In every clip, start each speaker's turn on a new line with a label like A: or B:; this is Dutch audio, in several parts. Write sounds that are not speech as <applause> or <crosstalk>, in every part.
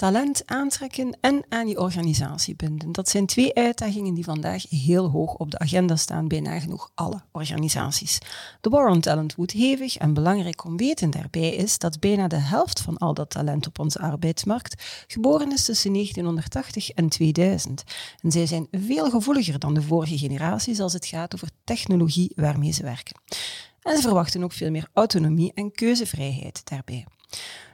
A: Talent aantrekken en aan je organisatie binden. Dat zijn twee uitdagingen die vandaag heel hoog op de agenda staan bij nagenoeg alle organisaties. De war on talent woedt hevig en belangrijk om weten daarbij is dat bijna de helft van al dat talent op onze arbeidsmarkt geboren is tussen 1980 en 2000. En zij zijn veel gevoeliger dan de vorige generaties als het gaat over technologie waarmee ze werken. En ze verwachten ook veel meer autonomie en keuzevrijheid daarbij.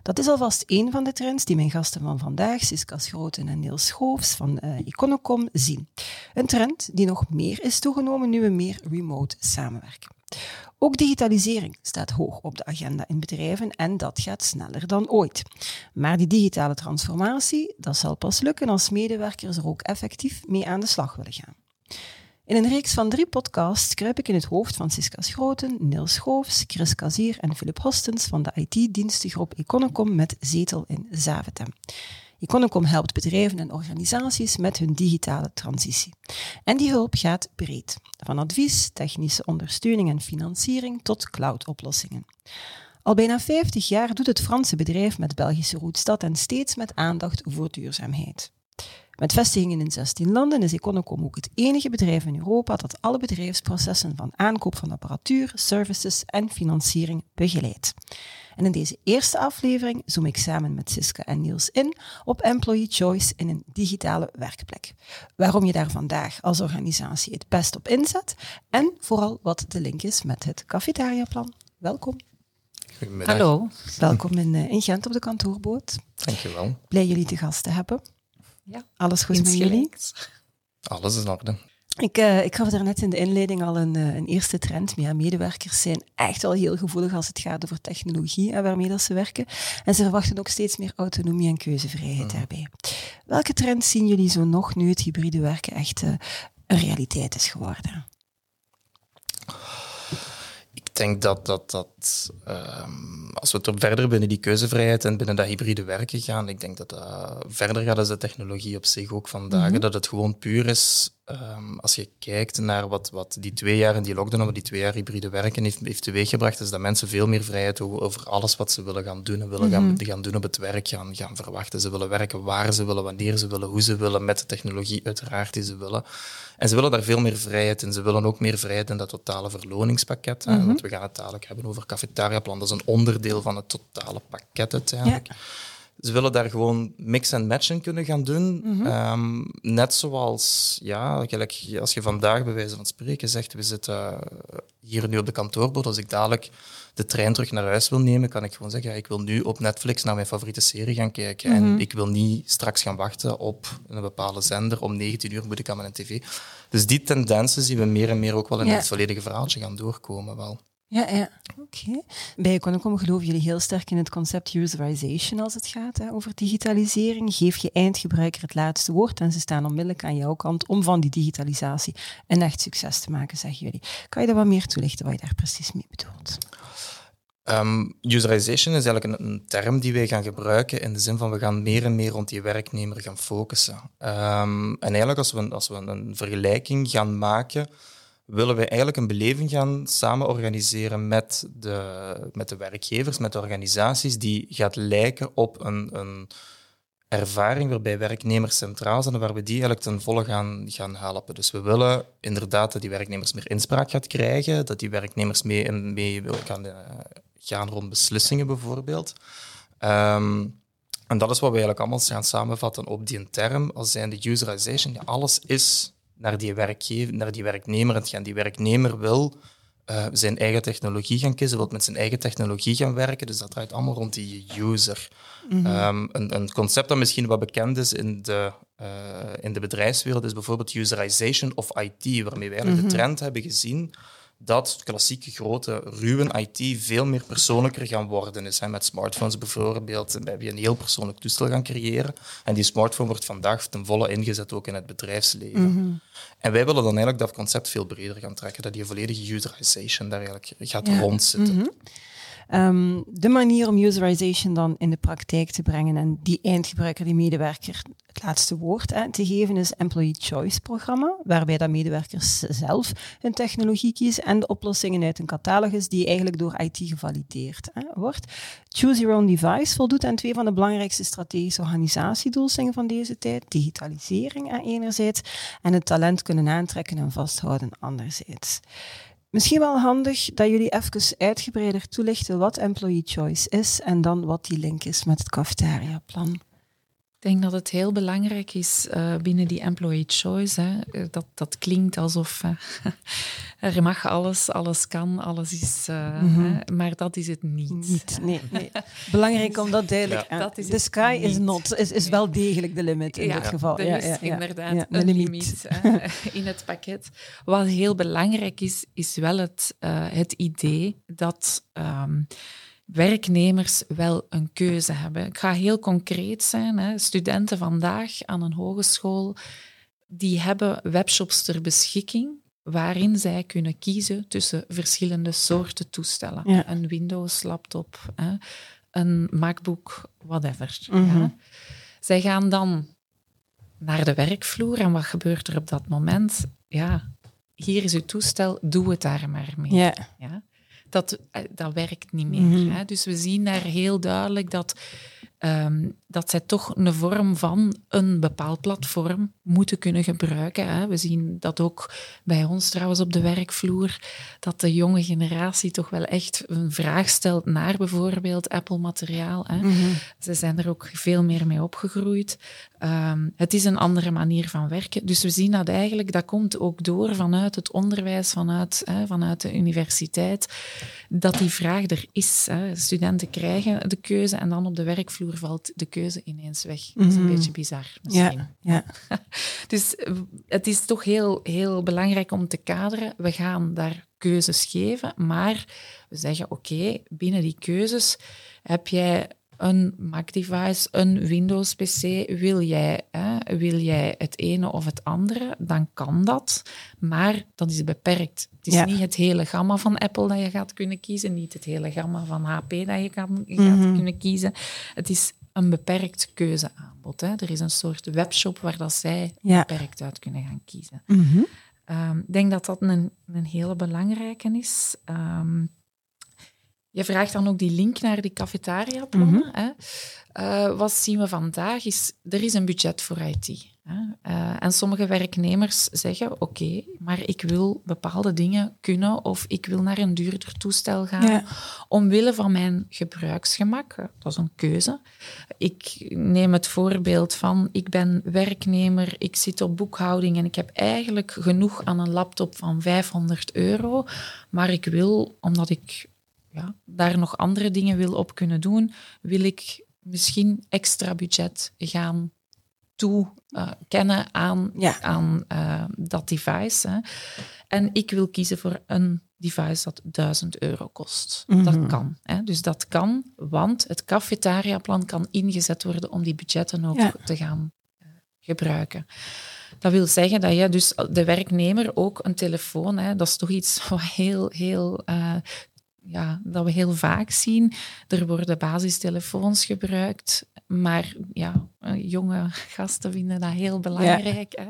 A: Dat is alvast één van de trends die mijn gasten van vandaag, Siska Schroten en Niels Schoofs van uh, Econocom, zien. Een trend die nog meer is toegenomen nu we meer remote samenwerken. Ook digitalisering staat hoog op de agenda in bedrijven en dat gaat sneller dan ooit. Maar die digitale transformatie, dat zal pas lukken als medewerkers er ook effectief mee aan de slag willen gaan. In een reeks van drie podcasts kruip ik in het hoofd van Siska Schroten, Niels Schoofs, Chris Kazier en Philip Hostens van de IT-dienstengroep Econocom met zetel in Zaventem. Econocom helpt bedrijven en organisaties met hun digitale transitie. En die hulp gaat breed, van advies, technische ondersteuning en financiering tot cloud-oplossingen. Al bijna 50 jaar doet het Franse bedrijf met Belgische roetstad en steeds met aandacht voor duurzaamheid. Met vestigingen in 16 landen is Econocom ook het enige bedrijf in Europa dat alle bedrijfsprocessen van aankoop van apparatuur, services en financiering begeleidt. En in deze eerste aflevering zoom ik samen met Siska en Niels in op employee choice in een digitale werkplek. Waarom je daar vandaag als organisatie het best op inzet en vooral wat de link is met het cafetariaplan. Welkom. Hallo, welkom in, eh, in Gent op de kantoorboot.
B: Dankjewel.
A: Blij jullie te gast te hebben.
C: Ja.
A: Alles goed met jullie?
B: Alles is in orde.
A: Ik, uh, ik gaf er net in de inleiding al een, uh, een eerste trend. Ja, medewerkers zijn echt wel heel gevoelig als het gaat over technologie en waarmee dat ze werken. En ze verwachten ook steeds meer autonomie en keuzevrijheid mm. daarbij. Welke trends zien jullie zo nog nu het hybride werken echt uh, een realiteit is geworden?
B: Ik denk dat, dat, dat um, als we toch verder binnen die keuzevrijheid en binnen dat hybride werken gaan, ik denk dat dat verder gaat als de technologie op zich ook vandaag. Mm Dat het gewoon puur is, um, als je kijkt naar wat, wat die twee jaar in die lockdown, wat die twee jaar hybride werken heeft, heeft teweeggebracht, is dat mensen veel meer vrijheid over alles wat ze willen gaan doen en willen gaan, gaan doen op het werk gaan, gaan verwachten. Ze willen werken waar ze willen, wanneer ze willen, hoe ze willen, met de technologie uiteraard die ze willen. En ze willen daar veel meer vrijheid in. Ze willen ook meer vrijheid in dat totale verloningspakket. Mm Want we gaan het dadelijk hebben over cafetariaplan. Dat is een onderdeel van het totale pakket uiteindelijk. Ze willen daar gewoon mix en match in kunnen gaan doen. Mhm. Ehm, net zoals, ja, gelijk, als je vandaag bij wijze van spreken zegt, we zitten hier nu op de kantoorboot, als ik dadelijk de trein terug naar huis wil nemen, kan ik gewoon zeggen, ja, ik wil nu op Netflix naar mijn favoriete serie gaan kijken. En mhm. ik wil niet straks gaan wachten op een bepaalde zender. Om 19 uur moet ik aan mijn tv. Dus die tendensen zien we meer en meer ook wel in het volledige verhaaltje gaan doorkomen. Wel.
A: Ja, ja. oké. Okay. Bij Econocom geloven jullie heel sterk in het concept userization als het gaat hè, over digitalisering. Geef je eindgebruiker het laatste woord en ze staan onmiddellijk aan jouw kant om van die digitalisatie een echt succes te maken, zeggen jullie. Kan je daar wat meer toelichten wat je daar precies mee bedoelt?
B: Um, userization is eigenlijk een, een, term die wij gaan gebruiken in de zin van we gaan meer en meer rond die werknemer gaan focussen. Um, en eigenlijk als we, als we een vergelijking gaan maken willen we eigenlijk een beleving gaan samen organiseren met de, met de werkgevers, met de organisaties, die gaat lijken op een, een ervaring waarbij werknemers centraal zijn en waar we die eigenlijk ten volle gaan, gaan helpen. Dus we willen inderdaad dat die werknemers meer inspraak gaat krijgen, dat die werknemers mee, mee gaan, uh, gaan rond beslissingen bijvoorbeeld. Um, en dat is wat we eigenlijk allemaal gaan samenvatten op die term als zijnde userization. Ja, alles is naar die werkgever, naar die werknemer het gaan. Die werknemer wil uh, zijn eigen technologie gaan kiezen, wil met zijn eigen technologie gaan werken. Dus dat draait allemaal rond die user. Mm um, een, een, concept dat misschien wat bekend is in de, uh, in de bedrijfswereld is bijvoorbeeld userization of IT, waarmee we eigenlijk mm -hmm. de mhm. trend hebben gezien dat klassieke grote ruwe IT veel meer persoonlijker gaan worden is. Hè. Met smartphones bijvoorbeeld hebben we een heel persoonlijk toestel gaan creëren. En die smartphone wordt vandaag ten volle ingezet ook in het bedrijfsleven.
A: Mhm.
B: En wij willen dan eigenlijk dat concept veel breder gaan trekken, dat die volledige userization daar eigenlijk gaat
A: Ja.
B: rondzitten.
A: Mhm. Ehm, de manier om userization dan in de praktijk te brengen en die eindgebruiker, die medewerker, het laatste woord te geven is Employee Choice programma, waarbij dat medewerkers zelf hun technologie kiezen en de oplossingen uit een catalogus die eigenlijk door IT gevalideerd hè, wordt. Choose Your Own Device voldoet aan twee van de belangrijkste strategische organisatiedoelstellingen van deze tijd. Digitalisering enerzijds en het talent kunnen aantrekken en vasthouden anderzijds. Misschien wel handig dat jullie even uitgebreider toelichten wat employee choice is en dan wat die link is met het cafetaria-plan.
C: Ik denk dat het heel belangrijk is uh, binnen die employee choice. Hè, dat, dat klinkt alsof uh, <laughs> er mag alles, alles kan, alles is. Uh, mm -hmm. hè, maar dat is het niet.
A: niet <laughs> nee, nee. Belangrijk om dat duidelijk
C: ja. dat is
A: The sky is not, is, is wel degelijk de limit in
C: ja,
A: dit geval.
C: Er is
A: ja,
C: inderdaad een limiet, limiet <laughs> in het pakket. Wat heel belangrijk is, is wel het, het idee dat. Um, werknemers wel een keuze hebben. Ik ga heel concreet zijn. Hè. Studenten vandaag aan een hogeschool, die hebben webshops ter beschikking waarin zij kunnen kiezen tussen verschillende soorten toestellen.
A: Ja.
C: Een Windows-laptop, een MacBook, whatever.
A: Mhm.
C: Ja. Zij gaan dan naar de werkvloer en wat gebeurt er op dat moment? Ja, hier is uw toestel, doe het daar maar mee.
A: Ja.
C: Ja? Dat, dat werkt niet meer.
A: Mhm.
C: Hè? Dus we zien daar heel duidelijk dat, um, dat zij toch een vorm van een bepaald platform moeten kunnen gebruiken. Hè? We zien dat ook bij ons trouwens op de werkvloer, dat de jonge generatie toch wel echt een vraag stelt naar bijvoorbeeld Apple-materiaal.
A: Mhm.
C: Ze zijn er ook veel meer mee opgegroeid. Um, het is een andere manier van werken. Dus we zien dat eigenlijk, dat komt ook door vanuit het onderwijs, vanuit, hè, vanuit de universiteit, dat die vraag er is. Hè. Studenten krijgen de keuze en dan op de werkvloer valt de keuze ineens weg. Dat is een
A: Mhm.
C: beetje bizar misschien.
A: Ja, ja. <laughs>
C: Dus het is toch heel, heel belangrijk om te kaderen. We gaan daar keuzes geven, maar we zeggen oké, binnen die keuzes heb jij een Mac-device, een Windows-PC, wil jij, hè, wil jij het ene of het andere, dan kan dat, maar dat is beperkt. Het is
A: Ja.
C: niet het hele gamma van Apple dat je gaat kunnen kiezen, niet het hele gamma van HP dat je kan, gaat
A: Mhm.
C: kunnen kiezen. Het is een beperkt keuzeaanbod. Hè. Er is een soort webshop waar dat zij
A: Ja.
C: beperkt uit kunnen gaan kiezen.
A: Mhm.
C: Ehm, ik denk dat dat een, een hele belangrijke is. Ehm, je vraagt dan ook die link naar die cafetaria-plannen. hè. Eh, wat zien we vandaag is, er is een budget voor IT. Hè. Eh, en sommige werknemers zeggen, oké, maar ik wil bepaalde dingen kunnen of ik wil naar een duurder toestel gaan
A: Ja.
C: omwille van mijn gebruiksgemak. Dat is een keuze. Ik neem het voorbeeld van, ik ben werknemer, ik zit op boekhouding en ik heb eigenlijk genoeg aan een laptop van 500 euro, maar ik wil, omdat ik ja, daar nog andere dingen wil op kunnen doen, wil ik misschien extra budget gaan toekennen aan,
A: Ja.
C: aan eh, dat device. Hè. En ik wil kiezen voor een device dat 1000 euro kost.
A: Mhm.
C: Dat kan. Hè. Dus dat kan, want het cafetaria-plan kan ingezet worden om die budgetten ook
A: Ja.
C: te gaan eh, gebruiken. Dat wil zeggen dat je dus de werknemer ook een telefoon, hè, dat is toch iets <laughs> wat heel, heel, eh, ja, dat we heel vaak zien. Er worden basistelefoons gebruikt, maar ja, jonge gasten vinden dat heel belangrijk. Hè.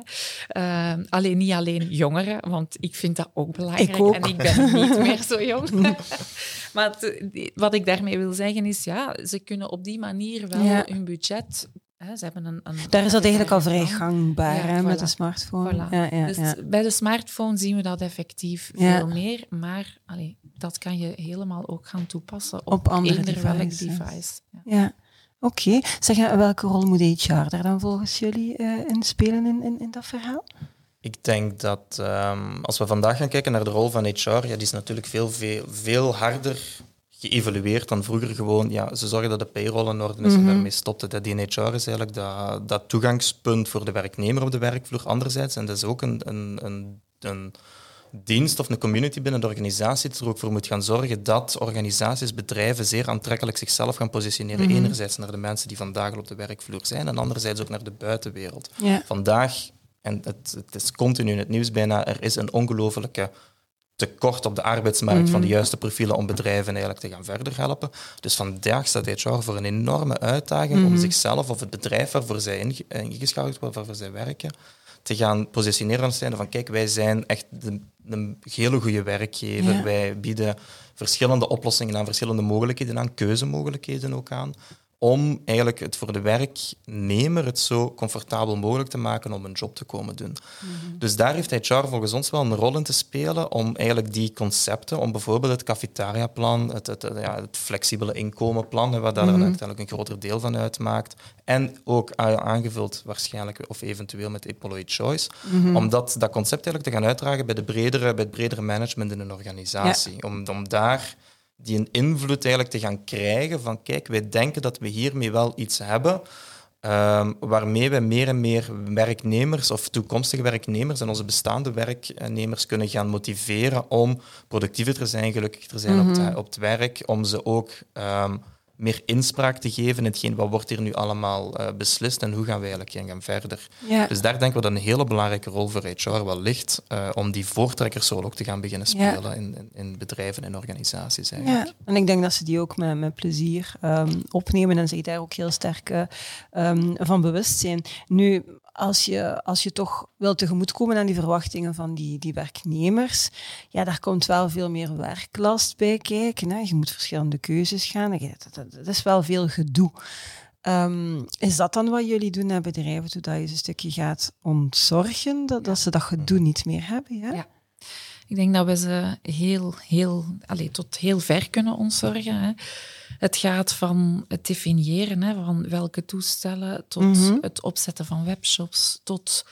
C: Eh, alleen niet alleen jongeren, want ik vind dat ook belangrijk.
A: Ik ook.
C: En ik ben niet <laughs> meer zo jong. <laughs> maar het- wat ik daarmee wil zeggen is, ja, ze kunnen op die manier wel
A: Ja.
C: hun budget... Hè, ze hebben een, een
A: Daar is dat eigenlijk al vrij gangbaar
C: Ja,
A: hè, met de smartphone.
C: Voilà.
A: Ja, ja,
C: dus bij de smartphone zien we dat effectief
A: Ja.
C: veel meer, maar allee, dat kan je helemaal ook gaan toepassen op,
A: Op andere devices.
C: device. Ja.
A: Ja, oké. Zeg, en welke rol moet HR daar dan volgens jullie eh, in spelen in, in, in dat verhaal?
B: Ik denk dat ehm, als we vandaag gaan kijken naar de rol van HR, ja, die is natuurlijk veel, veel, veel harder geëvalueerd dan vroeger gewoon. Ja, ze zorgen dat de payroll in orde is
A: Mhm.
B: en daarmee stopt het. Die HR is eigenlijk dat, dat toegangspunt voor de werknemer op de werkvloer anderzijds. En dat is ook een, een, een, een, dienst of een community binnen de organisatie er ook voor moet gaan zorgen dat organisaties, bedrijven zeer aantrekkelijk zichzelf gaan positioneren.
A: Mhm.
B: Enerzijds naar de mensen die vandaag op de werkvloer zijn en anderzijds ook naar de buitenwereld. Vandaag, en het, het is continu in het nieuws bijna, er is een ongelofelijke tekort op de arbeidsmarkt van de juiste profielen om bedrijven eigenlijk te gaan verder helpen. Dus vandaag staat HR voor een enorme uitdaging om zichzelf of het bedrijf waarvoor zij inge- ingeschakeld worden, waarvoor zij werken, te gaan positioneren aan het van kijk, wij zijn echt de, een hele goede werkgever.
A: Ja.
B: Wij bieden verschillende oplossingen aan, verschillende mogelijkheden aan, keuzemogelijkheden ook aan, om eigenlijk het voor de werknemer het zo comfortabel mogelijk te maken om een job te komen doen. Dus daar heeft HR volgens ons wel een rol in te spelen om eigenlijk die concepten, om bijvoorbeeld het cafetariaplan, het, het, ja, het flexibele inkomenplan, waar daar uiteindelijk een groter deel van uitmaakt, en ook aangevuld waarschijnlijk of eventueel met employee choice, om dat, dat concept eigenlijk te gaan uitdragen bij, de bredere, bij het bredere management in een organisatie. Om, om daar die een invloed eigenlijk te gaan krijgen van kijk, wij denken dat we hiermee wel iets hebben ehm, waarmee we meer en meer werknemers of toekomstige werknemers en onze bestaande werknemers kunnen gaan motiveren om productiever te zijn, gelukkiger te zijn op, het, op het werk, om ze ook ehm, meer inspraak te geven in hetgeen wat wordt hier nu allemaal eh, beslist en hoe gaan we eigenlijk gaan, verder.
A: Ja.
B: Dus daar denken we dat een hele belangrijke rol voor HR wel ligt, eh, om die voortrekkersrol ook te gaan beginnen spelen in, in, in bedrijven en organisaties eigenlijk.
A: Ja, en ik denk dat ze die ook met, met plezier ehm, opnemen en zich daar ook heel sterk eh, ehm, van bewust zijn. Nu, als je, als je toch wil tegemoetkomen aan die verwachtingen van die, die werknemers, ja, daar komt wel veel meer werklast bij kijken. Hè. Je moet verschillende keuzes gaan. Dat, dat, dat is wel veel gedoe. Ehm, is dat dan wat jullie doen naar bedrijven, zodat je ze een stukje gaat ontzorgen, dat, dat ze dat gedoe niet meer hebben? Ja.
C: Ik denk dat we ze heel, heel, allez, tot heel ver kunnen ontzorgen. Hè. Het gaat van het definiëren hè, van welke toestellen, tot
A: Mhm.
C: het opzetten van webshops, tot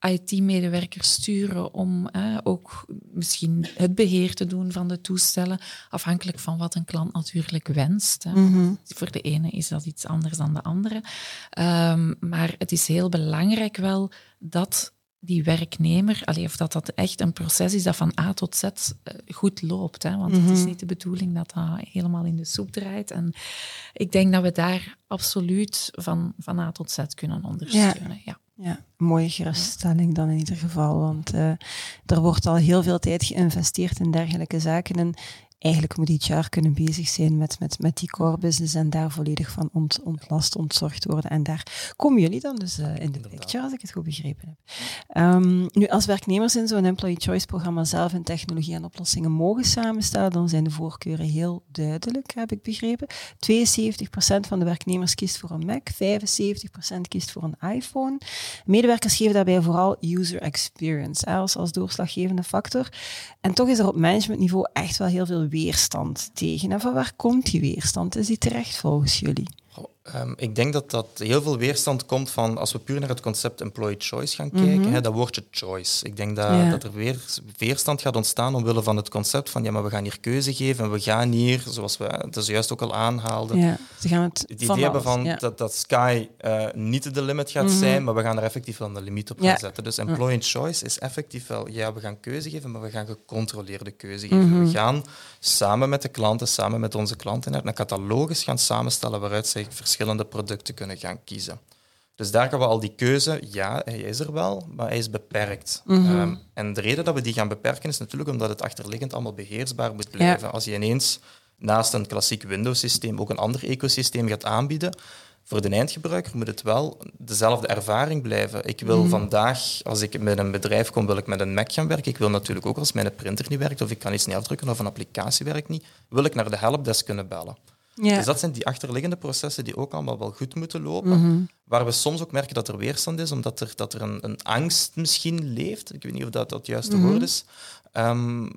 C: IT-medewerkers sturen om hè, ook misschien het beheer te doen van de toestellen, afhankelijk van wat een klant natuurlijk wenst. Hè.
A: Mhm.
C: Voor de ene is dat iets anders dan de andere. Ehm, maar het is heel belangrijk wel dat die werknemer, allee, of dat dat echt een proces is dat van A tot Z eh, goed loopt. Hè? Want het is niet de bedoeling dat dat helemaal in de soep draait. En ik denk dat we daar absoluut van, van A tot Z kunnen ondersteunen. Ja.
A: Ja, mooie geruststelling dan in ieder geval. Want eh, er wordt al heel veel tijd geïnvesteerd in dergelijke zaken. En eigenlijk moet HR kunnen bezig zijn met, met, met die core business en daar volledig van ont, ontlast, ontzorgd worden. En daar komen jullie dan dus eh, in de picture, als ik het goed begrepen heb. Ehm, nu, als werknemers in zo'n employee choice programma zelf een technologie en oplossingen mogen samenstellen, dan zijn de voorkeuren heel duidelijk, heb ik begrepen. 72% van de werknemers kiest voor een Mac, 75% kiest voor een iPhone. Medewerkers geven daarbij vooral user experience als, als doorslaggevende factor. En toch is er op managementniveau echt wel heel veel weerstand tegen. En van waar komt die weerstand? Is die terecht volgens jullie?
B: Ehm, ik denk dat dat heel veel weerstand komt van, als we puur naar het concept employee choice gaan kijken, hè, dat woordje choice. Ik denk dat, dat er weer weerstand gaat ontstaan omwille van het concept van, ja, maar we gaan hier keuze geven en we gaan hier, zoals we het zojuist ook al aanhaalden,
A: ze gaan het
B: het idee
A: van
B: hebben van dat, dat Sky eh, niet de limit gaat zijn, maar we gaan er effectief wel een limiet op gaan zetten. Dus employee choice is effectief wel, ja, we gaan keuze geven, maar we gaan gecontroleerde keuze geven.
A: Mhm.
B: We gaan samen met de klanten, samen met onze klanten, een catalogus gaan samenstellen waaruit zij verschillende producten kunnen gaan kiezen. Dus daar gaan we al die keuze, ja, hij is er wel, maar hij is beperkt.
A: Mhm.
B: Ehm, en de reden dat we die gaan beperken is natuurlijk omdat het achterliggend allemaal beheersbaar moet blijven. Als je ineens naast een klassiek Windows-systeem ook een ander ecosysteem gaat aanbieden, voor de eindgebruiker moet het wel dezelfde ervaring blijven. Ik wil
A: Mhm.
B: vandaag, als ik met een bedrijf kom, wil ik met een Mac gaan werken. Ik wil natuurlijk ook als mijn printer niet werkt of ik kan iets niet afdrukken of een applicatie werkt niet, wil ik naar de helpdesk kunnen bellen.
A: Ja.
B: Dus dat zijn die achterliggende processen die ook allemaal wel goed moeten lopen. Waar we soms ook merken dat er weerstand is, omdat er, dat er een, een angst misschien leeft. Ik weet niet of dat dat het juiste woord is. Ehm,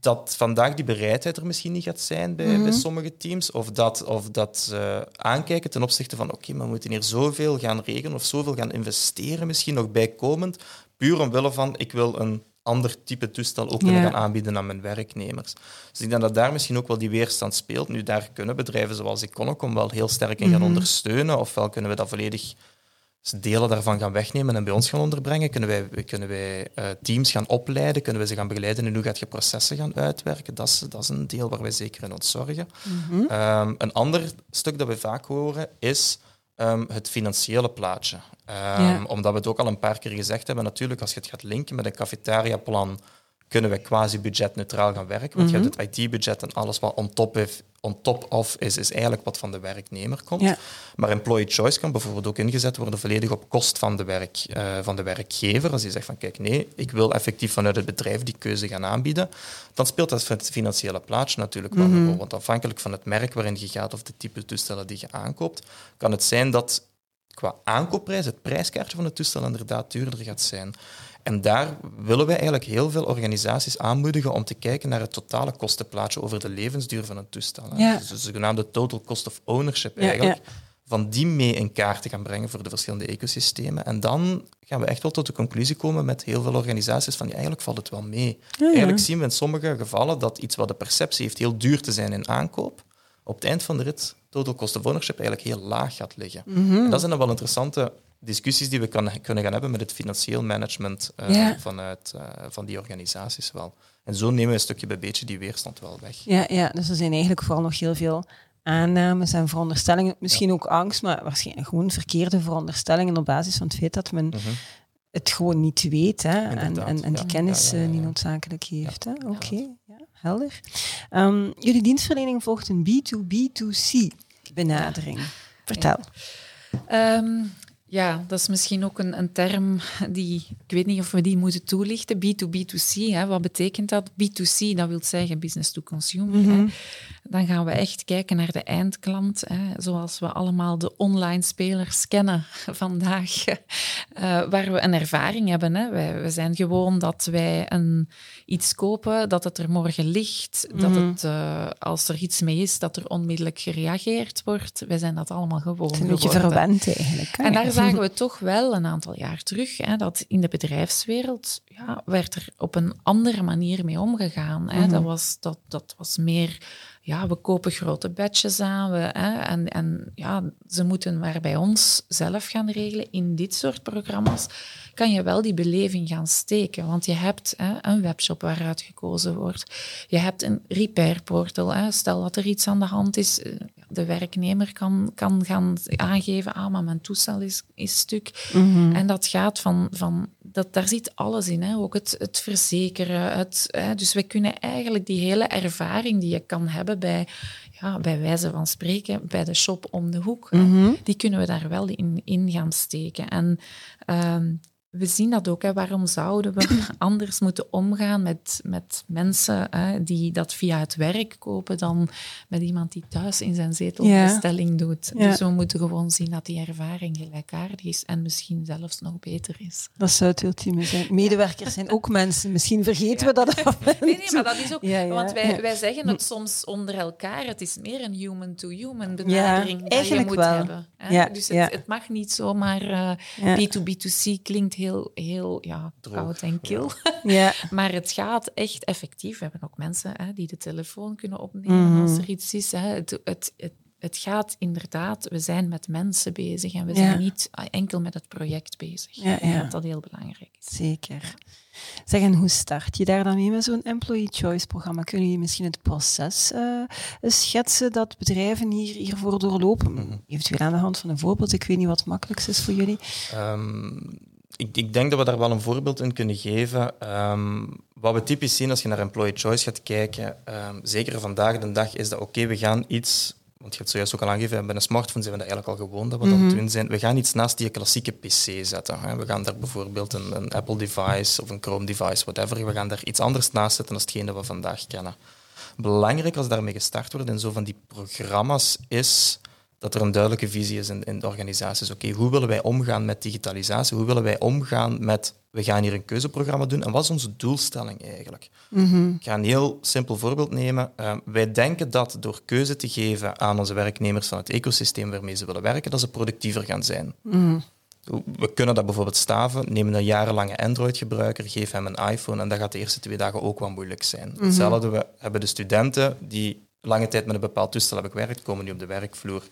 B: dat vandaag die bereidheid er misschien niet gaat zijn bij, bij sommige teams. Of dat, of dat ze aankijken ten opzichte van oké, maar we moeten hier zoveel gaan regelen of zoveel gaan investeren, misschien nog bijkomend. Puur omwille van ik wil een ander type toestel ook kunnen
A: Ja.
B: gaan aanbieden aan mijn werknemers. Dus ik denk dat daar misschien ook wel die weerstand speelt. Nu, daar kunnen bedrijven zoals Econocom wel heel sterk in gaan ondersteunen. Ofwel kunnen we dat volledig delen daarvan gaan wegnemen en bij ons gaan onderbrengen? Kunnen wij, kunnen wij uh, teams gaan opleiden? Kunnen we ze gaan begeleiden in hoe gaat je processen gaan uitwerken? Dat is, dat is een deel waar wij zeker in ons zorgen. Mhm. Ehm, een ander stuk dat we vaak horen is um, het financiële plaatje. Um, Omdat we het ook al een paar keer gezegd hebben, natuurlijk als je het gaat linken met een cafetaria-plan kunnen we quasi budgetneutraal gaan werken. Want je hebt mhm. het IT-budget en alles wat on top, heeft, on top of is, is eigenlijk wat van de werknemer komt. Maar employee choice kan bijvoorbeeld ook ingezet worden volledig op kost van de, werk, uh, van de werkgever. Als je zegt van kijk, nee, ik wil effectief vanuit het bedrijf die keuze gaan aanbieden, dan speelt dat het financiële plaatje natuurlijk wel een mhm. rol. Want afhankelijk van het merk waarin je gaat of de type toestellen die je aankoopt, kan het zijn dat qua aankoopprijs het prijskaartje van het toestel inderdaad duurder gaat zijn. En daar willen wij eigenlijk heel veel organisaties aanmoedigen om te kijken naar het totale kostenplaatje over de levensduur van een toestel. Ja. Dus de zogenaamde total cost of ownership eigenlijk. Van die mee in kaart te gaan brengen voor de verschillende ecosystemen. En dan gaan we echt wel tot de conclusie komen met heel veel organisaties van eigenlijk valt het wel mee. Eigenlijk zien we in sommige gevallen dat iets wat de perceptie heeft heel duur te zijn in aankoop, op het eind van de rit total cost of ownership eigenlijk heel laag gaat liggen. Mhm. dat zijn dan wel interessante discussies die we kan, kunnen gaan hebben met het financieel management uh, vanuit uh, van die organisaties wel. En zo nemen we een stukje bij beetje die weerstand wel weg.
A: Ja, ja, dus er zijn eigenlijk vooral nog heel veel aannames en veronderstellingen, misschien ook angst, maar waarschijnlijk gewoon verkeerde veronderstellingen op basis van het feit dat men mhm. het gewoon niet weet hè, en, en, en die kennis ja, niet noodzakelijk heeft. Oké, helder. Um, jullie dienstverlening volgt een B2B2C benadering. Vertel.
C: Um, ja, dat is misschien ook een, een term die, ik weet niet of we die moeten toelichten. B2B2C, hè, wat betekent dat? B2C, dat wil zeggen business to consumer. hè. Mhm. Dan gaan we echt kijken naar de eindklant, hè, zoals we allemaal de online spelers kennen <laughs> vandaag, uh, <laughs> waar we een ervaring hebben. Hè. Wij, we zijn gewoon dat wij een, iets kopen, dat het er morgen ligt, dat mhm. het, uh, als er iets mee is, dat er onmiddellijk gereageerd wordt. Wij zijn dat allemaal gewoon
A: Een beetje verwend eigenlijk.
C: En daar zagen we toch wel een aantal jaar terug, hè, dat in de bedrijfswereld ja, werd er op een andere manier mee omgegaan. Hè. Mhm. dat, was, dat, dat was meer ja, we kopen grote batches aan we, hè, en, en ja, ze moeten maar bij ons zelf gaan regelen. In dit soort programma's kan je wel die beleving gaan steken, want je hebt hè, een webshop waaruit gekozen wordt. Je hebt een repair portal. Hè. Stel dat er iets aan de hand is, eh, de werknemer kan, kan gaan aangeven, ah, maar mijn toestel is, is stuk. Mhm. En dat gaat van, van dat, daar zit alles in, hè. ook het, het verzekeren. Het, hè. Dus we kunnen eigenlijk die hele ervaring die je kan hebben bij, ja, bij wijze van spreken, bij de shop om de hoek, mhm. die kunnen we daar wel in, in gaan steken. En ehm, we zien dat ook. Hè. Waarom zouden we <clears throat> anders moeten omgaan met, met mensen hè, die dat via het werk kopen dan met iemand die thuis in zijn zetel ja. bestelling doet? Dus we moeten gewoon zien dat die ervaring gelijkaardig is en misschien zelfs nog beter is.
A: Dat zou het ultieme zijn. Medewerkers zijn ook mensen. Misschien vergeten we dat
C: al. Nee, nee, maar dat is ook... Want wij, wij zeggen het soms onder elkaar. Het is meer een human-to-human benadering die je moet wel. hebben. Hè? Dus het, het, mag niet zomaar uh, B2B2C klinkt heel heel, ja, koud en kil. <laughs> Ja. maar het gaat echt effectief. We hebben ook mensen hè, die de telefoon kunnen opnemen mhm. als er iets is. Hè. Het, het, het, het, gaat inderdaad, we zijn met mensen bezig en we zijn niet enkel met het project bezig. Ja, ja. Dat dat heel belangrijk is.
A: Zeker. Zeg, en hoe start je daar dan mee met zo'n employee choice programma? Kunnen je misschien het proces uh, schetsen dat bedrijven hier, hiervoor doorlopen? Mm Eventueel aan de hand van een voorbeeld. Ik weet niet wat het makkelijkst is voor jullie. Um,
B: ik, ik, denk dat we daar wel een voorbeeld in kunnen geven. Ehm, wat we typisch zien als je naar employee choice gaat kijken, um, zeker vandaag de dag, is dat oké, we gaan iets, want je hebt zojuist ook al aangegeven, bij een smartphone zijn we dat eigenlijk al gewoon dat we dat mm doen zijn. We gaan iets naast die klassieke PC zetten. Hè. We gaan daar bijvoorbeeld een, een Apple device of een Chrome device, whatever, we gaan daar iets anders naast zetten dan hetgeen dat we vandaag kennen. Belangrijk als daarmee gestart wordt in zo van die programma's is dat er een duidelijke visie is in, in de organisaties. Oké, hoe willen wij omgaan met digitalisatie? Hoe willen wij omgaan met, we gaan hier een keuzeprogramma doen en wat is onze doelstelling eigenlijk? Mhm. Ik ga een heel simpel voorbeeld nemen. Uh, wij denken dat door keuze te geven aan onze werknemers van het ecosysteem waarmee ze willen werken, dat ze productiever gaan zijn. Mhm. We kunnen dat bijvoorbeeld staven. Neem een jarenlange Android-gebruiker, geef hem een iPhone en dat gaat de eerste twee dagen ook wel moeilijk zijn. Mhm. Hetzelfde we hebben de studenten die lange tijd met een bepaald toestel hebben gewerkt, komen nu op de werkvloer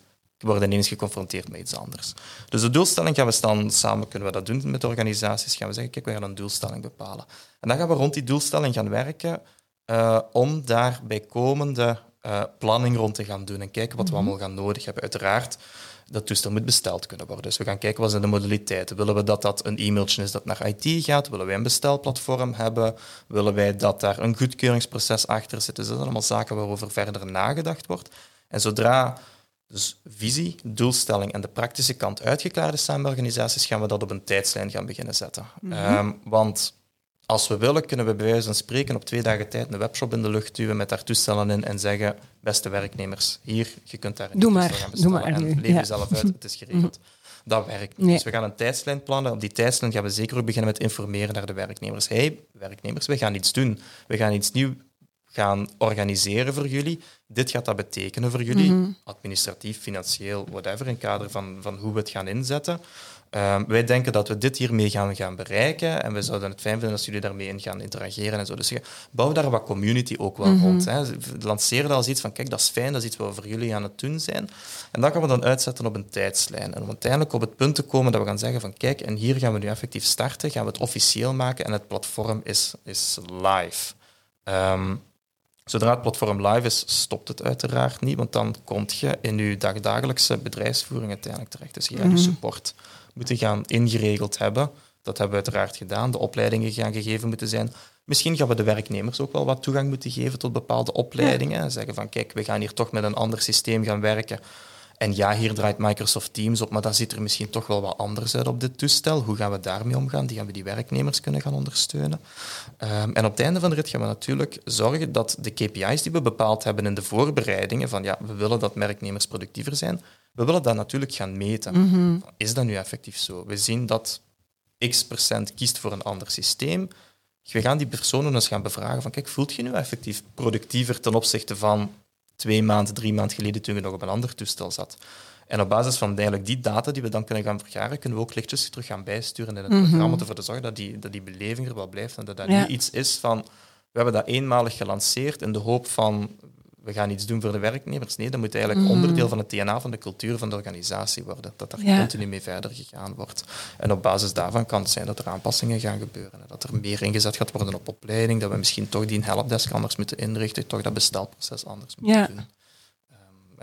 B: worden ineens geconfronteerd met iets anders. Dus de doelstelling gaan we dan samen, kunnen we dat doen met de organisaties, gaan we zeggen, kijk, we gaan een doelstelling bepalen. En dan gaan we rond die doelstelling gaan werken uh, om daar bijkomende uh, planning rond te gaan doen en kijken wat we mhm. allemaal gaan nodig hebben. Uiteraard, dat toestel moet besteld kunnen worden. Dus we gaan kijken wat zijn de modaliteiten. Willen we dat dat een e-mailtje is dat naar IT gaat? Willen wij een bestelplatform hebben? Willen wij dat daar een goedkeuringsproces achter zit? Dus dat zijn allemaal zaken waarover verder nagedacht wordt. En zodra dus visie, doelstelling en de praktische kant uitgeklaard is samen met organisaties, gaan we dat op een tijdslijn gaan beginnen zetten. Mhm. Ehm, want als we willen, kunnen we bij wijze van spreken op twee dagen tijd een webshop in de lucht duwen met daar toestellen in en zeggen, beste werknemers, hier, je kunt daar een
A: doe maar, gaan bestellen doe maar,
B: en leef jezelf uit, het is geregeld. Dat werkt niet. Dus we gaan een tijdslijn plannen. Op die tijdslijn gaan we zeker ook beginnen met informeren naar de werknemers. hey, werknemers, we gaan iets doen. We gaan iets nieuws gaan organiseren voor jullie. Dit gaat dat betekenen voor jullie, mhm. administratief, financieel, whatever, in kader van, van hoe we het gaan inzetten. Ehm, wij denken dat we dit hiermee gaan, gaan bereiken en we zouden het fijn vinden als jullie daarmee in gaan interageren en zo. Dus bouw daar wat community ook wel mhm. rond. Hè. Lanceer dat als iets van, kijk, dat is fijn, dat is iets wat we voor jullie aan het doen zijn. En dat gaan we dan uitzetten op een tijdslijn. En om uiteindelijk op het punt te komen dat we gaan zeggen van, kijk, en hier gaan we nu effectief starten, gaan we het officieel maken en het platform is, is live. Um, Zodra het platform live is, stopt het uiteraard niet, want dan kom je in je dagdagelijkse bedrijfsvoering uiteindelijk terecht. Dus je gaat je mhm. support moeten gaan ingeregeld hebben. Dat hebben we uiteraard gedaan. De opleidingen gaan gegeven moeten zijn. Misschien gaan we de werknemers ook wel wat toegang moeten geven tot bepaalde opleidingen. Zeggen van kijk, we gaan hier toch met een ander systeem gaan werken. En ja, hier draait Microsoft Teams op, maar dan ziet er misschien toch wel wat anders uit op dit toestel. Hoe gaan we daarmee omgaan? Die gaan we die werknemers kunnen gaan ondersteunen. Um, en op het einde van de rit gaan we natuurlijk zorgen dat de KPI's die we bepaald hebben in de voorbereidingen, van ja, we willen dat werknemers productiever zijn, we willen dat natuurlijk gaan meten. Mhm. Is dat nu effectief zo? We zien dat x procent kiest voor een ander systeem. We gaan die personen eens gaan bevragen van, kijk, voelt je nu effectief productiever ten opzichte van twee maanden, drie maanden geleden toen je nog op een ander toestel zat? En op basis van eigenlijk die data die we dan kunnen gaan vergaren, kunnen we ook lichtjes terug gaan bijsturen in het mhm. programma om ervoor te zorgen dat die, dat die beleving er wel blijft en dat dat niet iets is van we hebben dat eenmalig gelanceerd in de hoop van we gaan iets doen voor de werknemers. Nee, dat moet eigenlijk mhm. onderdeel van het DNA van de cultuur van de organisatie worden. Dat er continu mee verder gegaan wordt. En op basis daarvan kan het zijn dat er aanpassingen gaan gebeuren. En dat er meer ingezet gaat worden op opleiding. Dat we misschien toch die helpdesk anders moeten inrichten. Toch dat bestelproces anders moeten doen.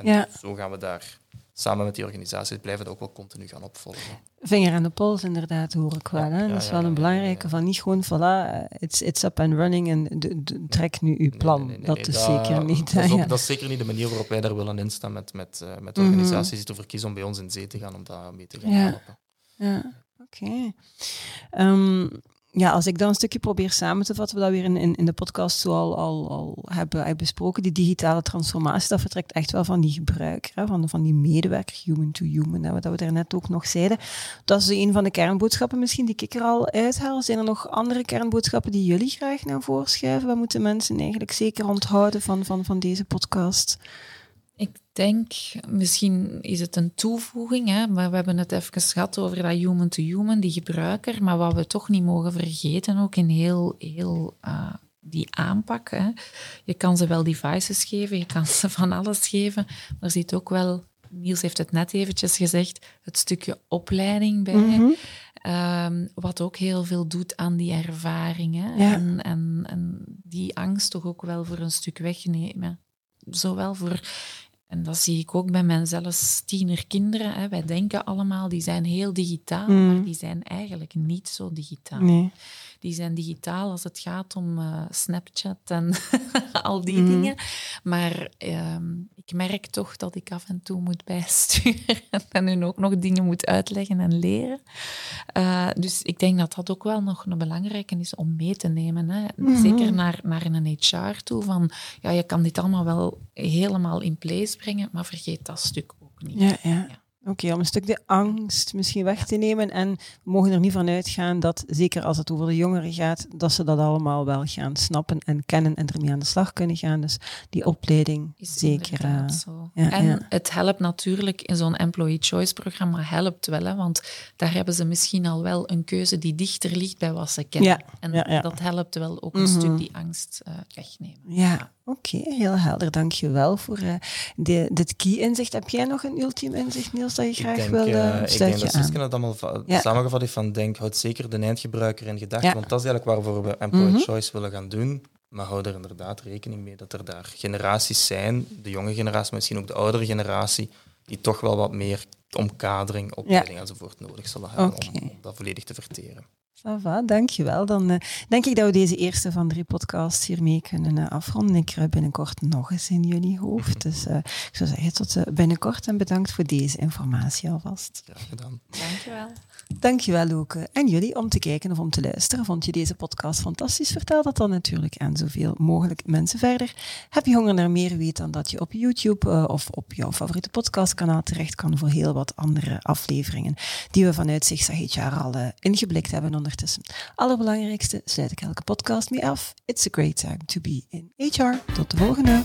B: Um, en zo gaan we daar samen met die organisaties blijven dat ook wel continu gaan opvolgen.
A: Vinger aan de pols, inderdaad, hoor ik wel. Hè? dat is wel een belangrijke van niet gewoon, voilà, it's, it's up and running en trek nu uw plan. dat is zeker niet.
B: Dat is, dat is, zeker niet de manier waarop wij daar willen instaan met, met, uh, met organisaties die ervoor kiezen om bij ons in zee te gaan, om daar mee te gaan helpen.
A: Ja, oké. Ehm, ja, als ik dan een stukje probeer samen te vatten, we dat weer in, in, de podcast zo al, al, al hebben, besproken, die digitale transformatie, dat vertrekt echt wel van die gebruiker, hè, van, van die medewerker, human to human, hè, wat we daarnet ook nog zeiden. Dat is een van de kernboodschappen misschien die ik er al uithaal. Zijn er nog andere kernboodschappen die jullie graag naar voren schuiven? Wat moeten mensen eigenlijk zeker onthouden van, van, van deze podcast?
C: Ik denk, misschien is het een toevoeging, hè, maar we hebben het even gehad over dat human-to-human, die gebruiker. Maar wat we toch niet mogen vergeten, ook in heel, heel uh, die aanpak. Hè. Je kan ze wel devices geven, je kan ze van alles geven, maar er zit ook wel, Niels heeft het net eventjes gezegd, het stukje opleiding bij. Mm wat ook heel veel doet aan die ervaringen. En, en, en die angst toch ook wel voor een stuk wegnemen. Zowel voor en dat zie ik ook bij mijn zelfs tienerkinderen. Hè. Wij denken allemaal, die zijn heel digitaal, mm. maar die zijn eigenlijk niet zo digitaal. Nee. Die zijn digitaal als het gaat om uh, Snapchat en <laughs> al die mm. dingen. Maar ehm, ik merk toch dat ik af en toe moet bijsturen <laughs> en hun ook nog dingen moet uitleggen en leren. Uh, dus ik denk dat dat ook wel nog een belangrijke is om mee te nemen. Hè. Mhm. Zeker naar, naar een HR toe. Van, ja, je kan dit allemaal wel helemaal in place brengen, maar vergeet dat stuk ook niet.
A: ja. ja. Oké, om een stuk de angst misschien weg te nemen. En we mogen er niet van uitgaan dat, zeker als het over de jongeren gaat, dat ze dat allemaal wel gaan snappen en kennen en ermee aan de slag kunnen gaan. Dus die opleiding Is zeker. Uh,
C: ja, en het helpt natuurlijk in zo'n employee choice programma, helpt wel, hè, want daar hebben ze misschien al wel een keuze die dichter ligt bij wat ze kennen. en dat helpt wel ook een stuk mhm. die angst uh, wegnemen.
A: Ja, Oké, heel helder. Dank je wel voor uh, de, dit key-inzicht. Heb jij nog een ultiem inzicht, Niels, dat je graag
B: denk,
A: wil uh,
B: Ik denk dat Suske het allemaal ja. samengevat heeft van denk, houd zeker de eindgebruiker in gedachten, want dat is eigenlijk waarvoor we Employer mm -hmm. Choice willen gaan doen. Maar hou er inderdaad rekening mee dat er daar generaties zijn, de jonge generatie, misschien ook de oudere generatie, die toch wel wat meer omkadering, opleiding ja. enzovoort nodig zullen hebben okay. om dat volledig te verteren.
A: Sava, dankjewel. Dan uh, denk ik dat we deze eerste van drie podcasts hiermee kunnen uh, afronden. Ik kruip binnenkort nog eens in jullie hoofd. Dus uh, ik zou zeggen tot binnenkort en bedankt voor deze informatie alvast.
B: Graag gedaan.
C: Dankjewel.
A: Dankjewel ook. En jullie om te kijken of om te luisteren. Vond je deze podcast fantastisch? Vertel dat dan natuurlijk aan zoveel mogelijk mensen verder. Heb je honger naar meer? Weet dan dat je op YouTube of op jouw favoriete podcastkanaal terecht kan voor heel wat andere afleveringen die we vanuit Zigzag HR al ingeblikt hebben ondertussen. Allerbelangrijkste sluit ik elke podcast mee af. It's a great time to be in HR. Tot de volgende.